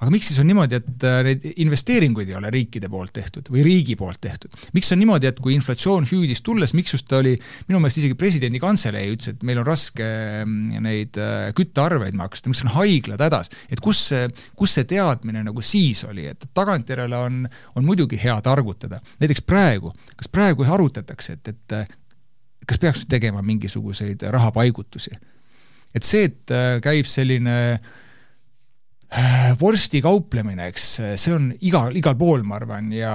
aga miks siis on niimoodi, et äh, neid investeeringuid ei ole riikide poolt tehtud või riigi poolt tehtud? miks on niimoodi, et kui inflatsioon hüüdis tulles, miks just oli, minu meelest isegi presidendi kantselei ütles, et meil on raske mm, neid äh, küttearveid maksta, miks on haiglad hädas, et kus see, kus see teadmine nagu siis oli, et tagantjärele on, on muidugi hea targutada. näiteks praegu, kas praegu arutatakse, et, et kas peaks tegema mingisuguseid rahapaigutusi et see, et äh, käib selline äh, vorsti kauplemine, eks, see on igal, igal pool, ma arvan, ja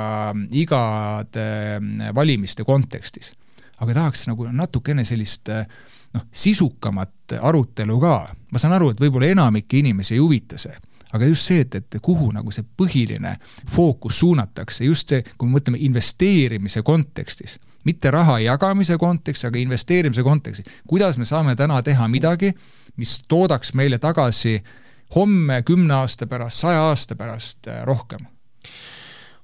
igade äh, valimiste kontekstis. aga tahaks nagu natukene sellist noh, sisukamat arutelu ka. ma saan aru, et võib-olla enamike inimesi ei huvita see, aga just see, et, et kuhu nagu see põhiline fookus suunatakse, just see, kui me mõtleme investeerimise kontekstis mitte raha jagamise kontekstis, aga investeerimise kontekstis. kuidas me saame täna teha midagi, mis toodaks meile tagasi homme, kümne aasta pärast, saja aasta pärast äh, rohkem?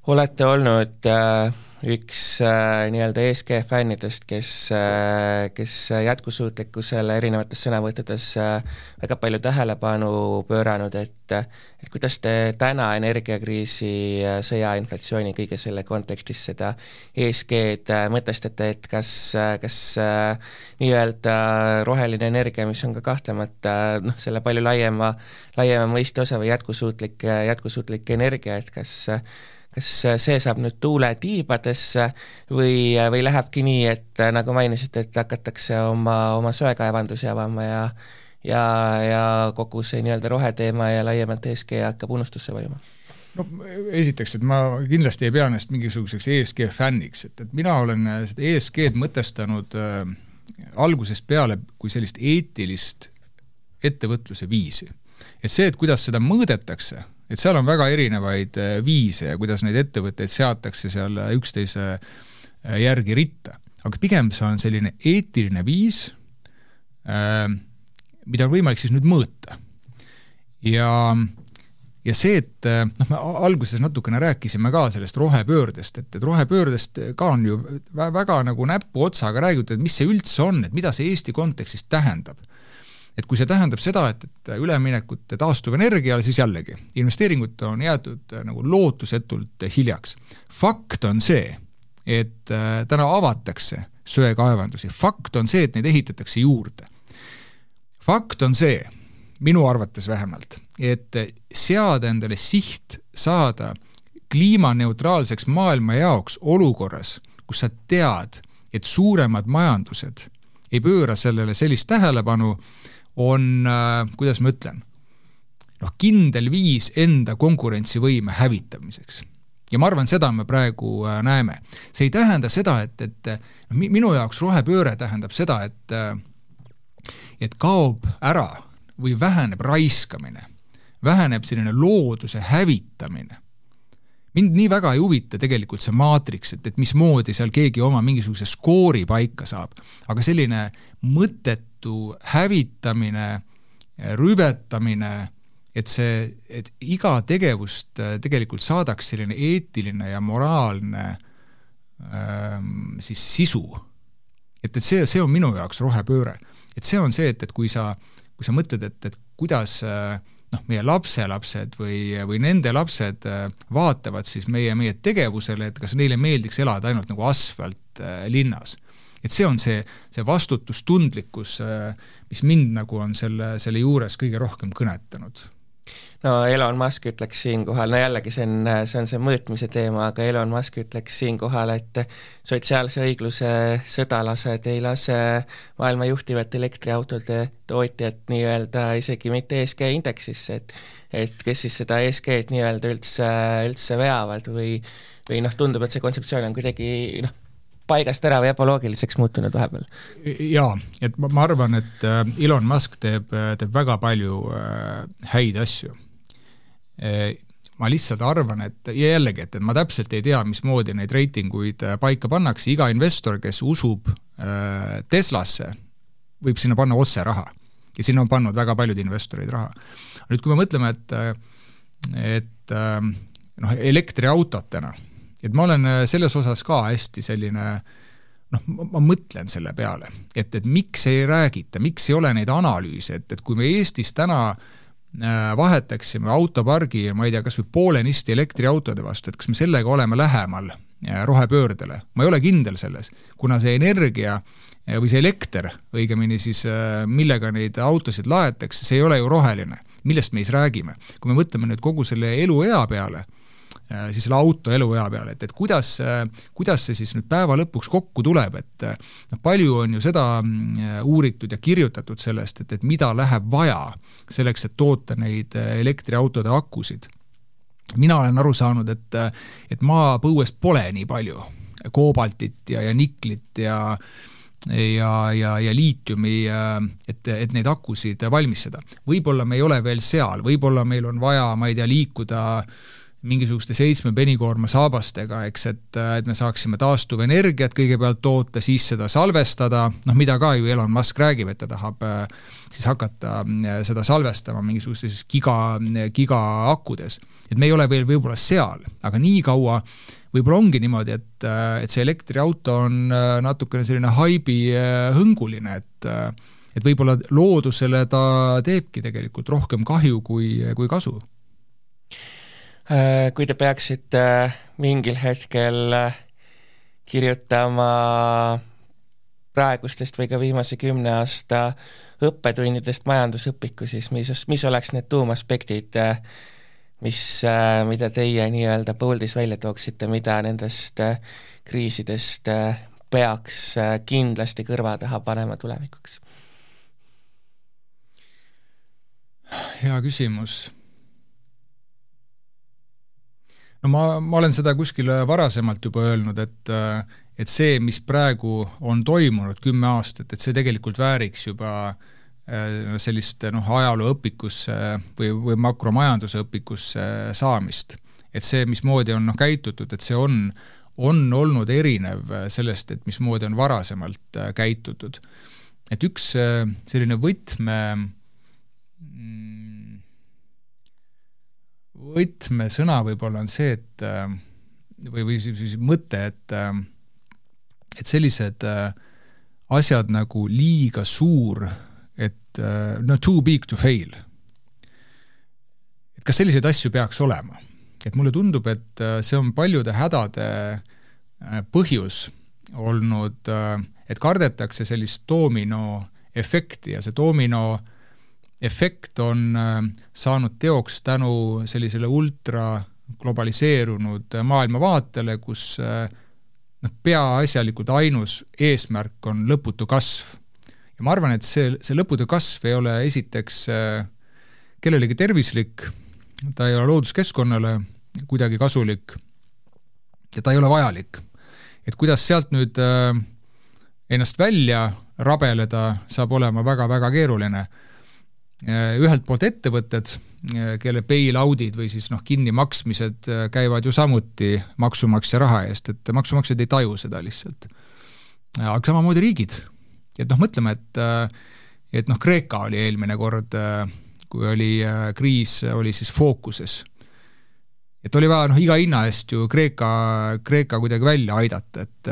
olete olnud äh, üks äh, nii-öelda ESG fännidest, kes äh,, kes jätkusuutlikkusele erinevates sõnavõttudes äh, väga palju tähelepanu pööranud, et et kuidas te täna energiakriisi, äh, sõja, inflatsiooni, kõige selle kontekstis seda ESG-d äh, mõtestate, et kas, äh, kas nii-öelda roheline energia, mis on ka kahtlemata noh, selle palju laiema, laiema mõiste osa või jätkusuutlik, jätkusuutlik energia, et kas kas see saab nüüd tuule tiibadesse või, või lähebki nii, et nagu mainisite, et hakatakse oma, oma söekaevandusi avama ja ja, ja kogu see nii-öelda roheteema ja laiemalt ESG hakkab unustusse vajuma? no esiteks, et ma kindlasti ei pea ennast mingisuguseks ESG fänniks, et, et mina olen seda ESG-d mõtestanud äh, algusest peale kui sellist eetilist ettevõtluse viisi. et see, et kuidas seda mõõdetakse, et seal on väga erinevaid äh, viise ja kuidas neid ettevõtteid seatakse seal äh, üksteise äh, järgi ritta. aga pigem see on selline eetiline viis, mida on võimalik siis nüüd mõõta. ja, ja see, et noh, me alguses natukene rääkisime ka sellest rohepöördest, et, et rohepöördest ka on ju väga nagu näpuotsaga räägitud, et mis see üldse on, et mida see Eesti kontekstis tähendab et kui see tähendab seda, et, et üleminekut taastuvenergiale, siis jällegi, investeeringud on jäetud äh, nagu lootusetult hiljaks. fakt on see, et äh, täna avatakse söekaevandusi, fakt on see, et neid ehitatakse juurde. fakt on see, minu arvates vähemalt, et seada endale siht saada kliimaneutraalseks maailma jaoks olukorras, kus sa tead, et suuremad majandused ei pööra sellele sellist tähelepanu, on, äh, kuidas ma ütlen, noh, kindel viis enda konkurentsivõime hävitamiseks. ja ma arvan, seda me praegu äh, näeme. see ei tähenda seda, et, et noh, minu jaoks rohepööre tähendab seda, et äh, et kaob ära või väheneb raiskamine, väheneb selline looduse hävitamine mind nii väga ei huvita tegelikult see maatriks, et, et mismoodi seal keegi oma mingisuguse skoori paika saab, aga selline mõttetu hävitamine, rüvetamine, et see, et iga tegevust äh, tegelikult saadaks selline eetiline ja moraalne ähm, siis sisu. et, et see, see on minu jaoks rohepööre. et see on see, et, et kui sa, kui sa mõtled, et, et kuidas äh, noh, meie lapselapsed või, või nende lapsed äh, vaatavad siis meie, meie tegevusele, et kas neile meeldiks elada ainult nagu asfaltlinnas. Et see on see, see vastutustundlikkus, äh, mis mind nagu on selle, selle juures kõige rohkem kõnetanud. No Elon Musk ütleks siinkohal, no jällegi see on, see on see mõõtmise teema, aga Elon Musk ütleks siinkohal, et sotsiaalse õigluse sõdalased ei lase maailma juhtivat elektriautode tootjat nii-öelda isegi mitte ESG indeksisse, et et kes siis seda ESG-d nii-öelda üldse, üldse veavad või või noh, tundub, et see kontseptsioon on kuidagi noh, paigast ära või ebaloogiliseks muutunud vahepeal? jaa, et ma, ma arvan, et äh, Elon Musk teeb, teeb väga palju äh, häid asju ma lihtsalt arvan, et ja jällegi, et, et ma täpselt ei tea, mismoodi neid reitinguid äh, paika pannakse, iga investor, kes usub äh, Teslasse, võib sinna panna otse raha. ja sinna on pannud väga paljud investorid raha. nüüd, kui me mõtleme, et äh, et noh, elektriautod täna, et ma olen selles osas ka hästi selline noh, ma mõtlen selle peale, et, et miks ei räägita, miks ei ole neid analüüse, et, et kui me Eestis täna äh, Äh, vahetaksime autopargi, ma ei tea, kas või poolenisti elektriautode vastu, et kas me sellega oleme lähemal äh, rohepöördele, ma ei ole kindel selles, kuna see energia äh, või see elekter, õigemini siis, millega neid autosid laetakse, see ei ole ju roheline. millest me siis räägime? kui me mõtleme nüüd kogu selle eluea peale, Äh, siis selle auto eluea peale, et, et kuidas, äh, kuidas see siis nüüd päeva lõpuks kokku tuleb, et äh, noh, palju on ju seda mm, uuritud ja kirjutatud sellest, et, et mida läheb vaja selleks, et toota neid elektriautode akusid. mina olen aru saanud, et, et maapõues pole nii palju koobaltit ja, ja niklit ja ja, ja, ja liitiumi, et, et neid akusid valmistada. võib-olla me ei ole veel seal, võib-olla meil on vaja, ma ei tea, liikuda äh, mingisuguste seitsme penikoorma saabastega, eks, et, et me saaksime taastuvenergiat kõigepealt toota, siis seda salvestada, noh, mida ka ju Elon Musk räägib, et ta tahab siis hakata seda salvestama mingisugustes giga, gigaakudes. et me ei ole veel võib-olla seal, aga nii kaua võib-olla ongi niimoodi, et, et see elektriauto on natukene selline haibi hõnguline, et et võib-olla loodusele ta teebki tegelikult rohkem kahju kui, kui kasu Äh, kui te peaksite äh, mingil hetkel äh, kirjutama praegustest või ka viimase kümne aasta õppetundidest majandusõpikku, siis mis, mis oleks need tuumaspektid, mis, mida teie nii-öelda puldis välja tooksite, mida nendest kriisidest peaks kindlasti kõrva taha panema tulevikuks? hea küsimus no ma, ma olen seda kuskil varasemalt juba öelnud, et et see, mis praegu on toimunud kümme aastat, et see tegelikult vääriks juba äh, sellist noh, ajalooõpikusse või, või makromajanduse õpikusse saamist. et see, mismoodi on noh, käitutud, et see on, on olnud erinev sellest, et mismoodi on varasemalt äh, käitutud. et üks äh, selline võtme mm, võtmesõna võib-olla on see, et äh, või, või siis, mõte, et äh, et sellised äh, asjad nagu liiga suur, et no too big to fail. et kas selliseid asju peaks olema? et mulle tundub, et see on paljude hädade põhjus olnud, et kardetakse sellist dominoefekti ja see domino efekt on äh, saanud teoks tänu sellisele ultra globaliseerunud äh, maailmavaatele, kus äh, noh, peaasjalikult ainus eesmärk on lõputu kasv. ja ma arvan, et see, see lõputu kasv ei ole esiteks kellelegi tervislik, ta ei ole looduskeskkonnale kuidagi kasulik ja ta ei ole vajalik. et kuidas sealt nüüd ennast välja rabeleda, saab olema väga-väga keeruline ühelt poolt ettevõtted, äh, kelle bail-out'id või siis noh, kinnimaksmised äh, käivad ju samuti maksumaksja raha eest, et maksumaksjad ei taju seda lihtsalt. aga samamoodi riigid. et noh, mõtleme, et et noh, Kreeka oli eelmine kord, kui oli kriis, oli siis fookuses. et oli vaja noh, iga hinna eest ju Kreeka, Kreeka kuidagi välja aidata, et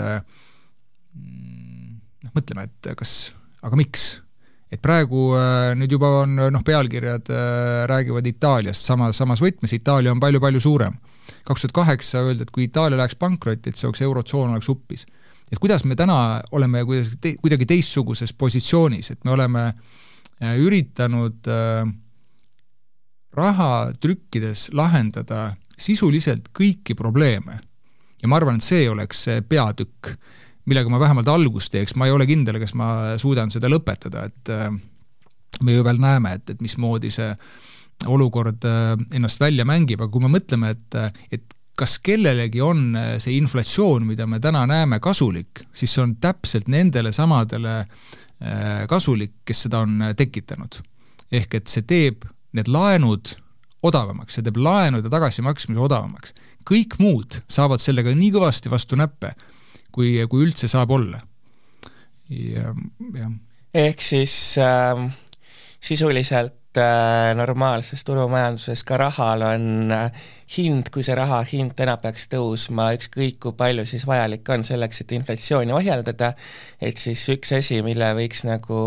noh, mõtleme, et kas, aga miks et praegu äh, nüüd juba on noh, pealkirjad äh, räägivad Itaaliast samas, samas võtmes, Itaalia on palju-palju suurem. kaks tuhat kaheksa öeldi, et kui Itaalia läheks pankrotti, et see oleks, Eurotsoon oleks uppis. et kuidas me täna oleme kuidagi te,, kuidagi teistsuguses positsioonis, et me oleme äh, üritanud raha trükkides lahendada sisuliselt kõiki probleeme. ja ma arvan, et see oleks see peatükk millega ma vähemalt algust teeks, ma ei ole kindel, kas ma suudan seda lõpetada, et äh, me ju veel näeme, et, et mismoodi see olukord äh, ennast välja mängib, aga kui me mõtleme, et, et kas kellelegi on äh, see inflatsioon, mida me täna näeme, kasulik, siis see on täpselt nendele samadele kasulik, kes seda on tekitanud. ehk et see teeb need laenud odavamaks, see teeb laenude tagasimaksmise odavamaks. kõik muud saavad sellega nii kõvasti vastu näppe, kui, kui üldse saab olla. ja, jah. ehk siis äh, sisuliselt äh, normaalses turumajanduses ka rahal on äh, hind, kui see raha hind täna peaks tõusma, ükskõik kui palju siis vajalik on selleks, et inflatsiooni ohjeldada, et siis üks asi, mille võiks nagu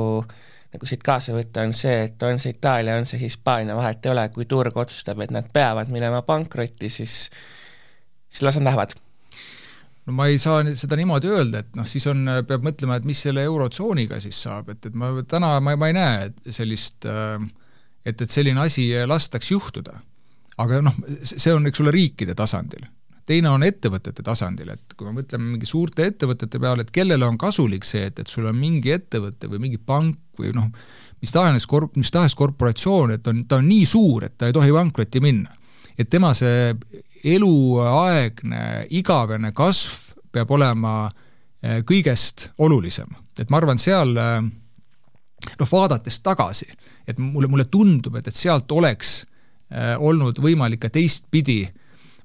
nagu siit kaasa võtta, on see, et on see Itaalia, on see Hispaania, vahet ei ole, kui turg otsustab, et nad peavad minema pankrotti, siis siis las nad lähevad no ma ei saa seda niimoodi öelda, et noh, siis on, peab mõtlema, et mis selle Eurotsooniga siis saab, et, et ma täna, ma, ma ei näe sellist, äh, et, et selline asi lastaks juhtuda. aga noh, see on, eks ole, riikide tasandil. teine on ettevõtete tasandil, et kui me mõtleme mingi suurte ettevõtete peale, et kellele on kasulik see, et, et sul on mingi ettevõte või mingi pank või noh, mis tahes korp-, mis tahes korporatsioon, et on, ta on nii suur, et ta ei tohi pankrotti minna. et tema see eluaegne igavene kasv peab olema eh, kõigest olulisem. et ma arvan, seal eh, noh, vaadates tagasi, et mulle, mulle tundub, et, et sealt oleks eh, olnud võimalik ka teistpidi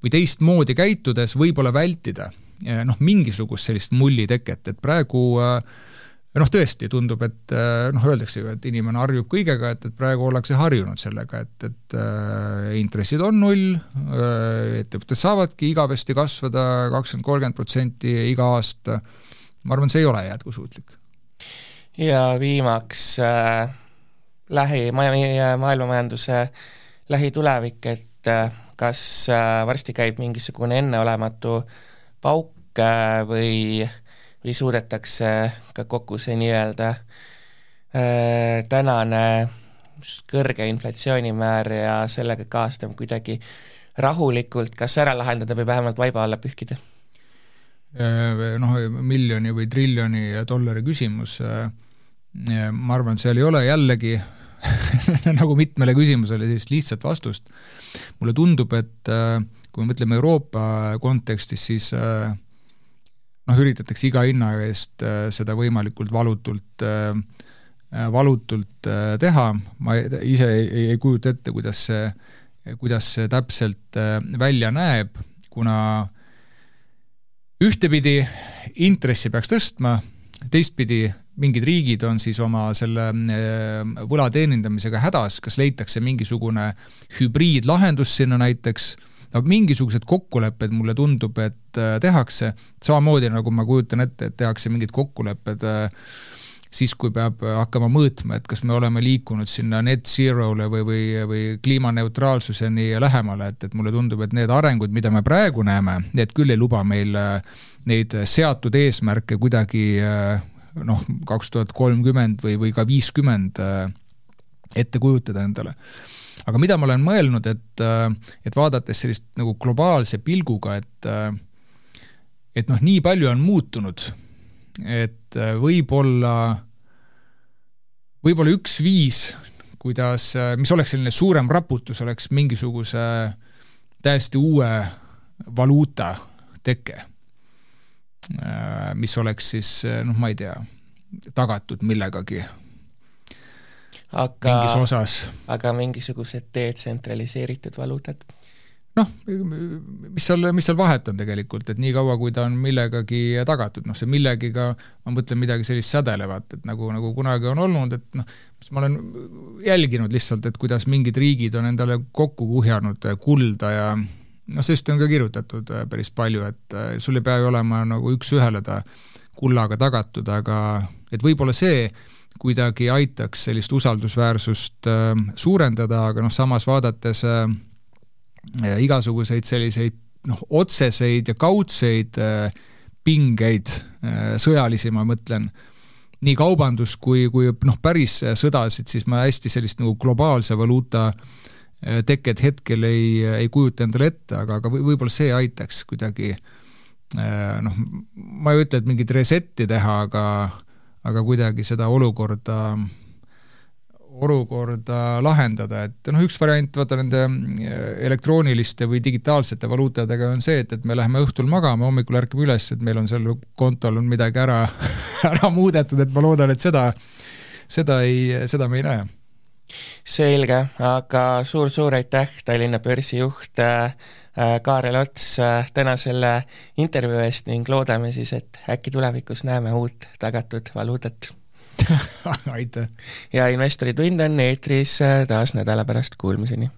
või teistmoodi käitudes võib-olla vältida noh, mingisugust sellist mulli teket, et praegu noh, tõesti tundub, et noh, öeldakse ju, et inimene harjub kõigega, et, et praegu ollakse harjunud sellega, et, et äh, intressid on null äh,, ettevõtted saavadki igavesti kasvada kakskümmend, kolmkümmend protsenti iga aasta, ma arvan, see ei ole jätkusuutlik. ja viimaks äh, lähi, meie maailmamajanduse lähitulevik, et äh, kas äh, varsti käib mingisugune enneolematu pauk äh, või, või suudetakse ka kokku see nii-öelda tänane kõrge inflatsioonimäär ja sellega kaasnev kuidagi rahulikult kas ära lahendada või vähemalt vaiba alla pühkida? Noh, miljoni või triljoni dollari küsimus, ma arvan, et seal ei ole jällegi nagu mitmele küsimusele sellist lihtsat vastust. mulle tundub, et äh, kui me mõtleme Euroopa kontekstis, siis äh, noh, üritatakse iga hinna eest äh, seda võimalikult valutult, valutult teha, ma ise ei, ei kujuta ette, kuidas see, kuidas see täpselt välja näeb, kuna ühtepidi intressi peaks tõstma, teistpidi mingid riigid on siis oma selle äh, võla teenindamisega hädas, kas leitakse mingisugune hübriidlahendus sinna näiteks, no mingisugused kokkulepped, mulle tundub, et äh, tehakse, samamoodi nagu ma kujutan ette, et tehakse mingid kokkulepped äh, siis, kui peab hakkama mõõtma, et kas me oleme liikunud sinna net zero'le või, või, või kliimaneutraalsuseni lähemale, et, et mulle tundub, et need arengud, mida me praegu näeme, need küll ei luba meil neid seatud eesmärke kuidagi noh, kaks tuhat kolmkümmend või, või ka viiskümmend äh, ette kujutada endale. Aga mida ma olen mõelnud, et, äh, et vaadates sellist nagu globaalse pilguga, et äh, et noh, nii palju on muutunud, et võib-olla, võib-olla üks viis, kuidas, mis oleks selline suurem raputus, oleks mingisuguse täiesti uue valuuta teke Äh, mis oleks siis äh, noh, ma ei tea, tagatud millegagi aga, mingis osas. aga mingisugused detsentraliseeritud valuutad? noh, mis seal, mis seal vahet on tegelikult, et niikaua, kui ta on millegagi tagatud, noh see millegiga, ma mõtlen midagi sellist sädelevat, et nagu, nagu kunagi on olnud, et noh, ma olen jälginud lihtsalt, et kuidas mingid riigid on endale kokku kuhjanud kulda ja noh, sellest on ka kirjutatud äh, päris palju, et äh, sul ei pea ju olema nagu üks-ühele ta kullaga tagatud, aga et võib-olla see kuidagi aitaks sellist usaldusväärsust äh, suurendada, aga noh, samas vaadates äh, igasuguseid selliseid noh, otseseid ja kaudseid äh, pingeid äh,, sõjalisi ma mõtlen, nii kaubandus kui, kui noh, päris sõdasid, siis ma hästi sellist nagu globaalse valuuta äh, Äh, teket hetkel ei, ei kujuta endale ette, aga, aga võib-olla see aitaks kuidagi äh, noh, ma ei ütle, et mingit reset'i teha, aga aga kuidagi seda olukorda, olukorda lahendada, et noh, üks variant, vaata nende äh, elektrooniliste või digitaalsete valuutadega on see, et, et me läheme õhtul magama, hommikul ärkame üles, et meil on seal kontol on midagi ära, ära muudetud, et ma loodan, et seda, seda ei, seda me ei näe. Selge, aga suur-suur aitäh, Tallinna börsi juht äh, äh, Kaarel Ots äh, täna selle intervjuu eest ning loodame siis, et äkki tulevikus näeme uut tagatud valuutat aitäh! ja investori tund on eetris taas nädala pärast, kuulmiseni!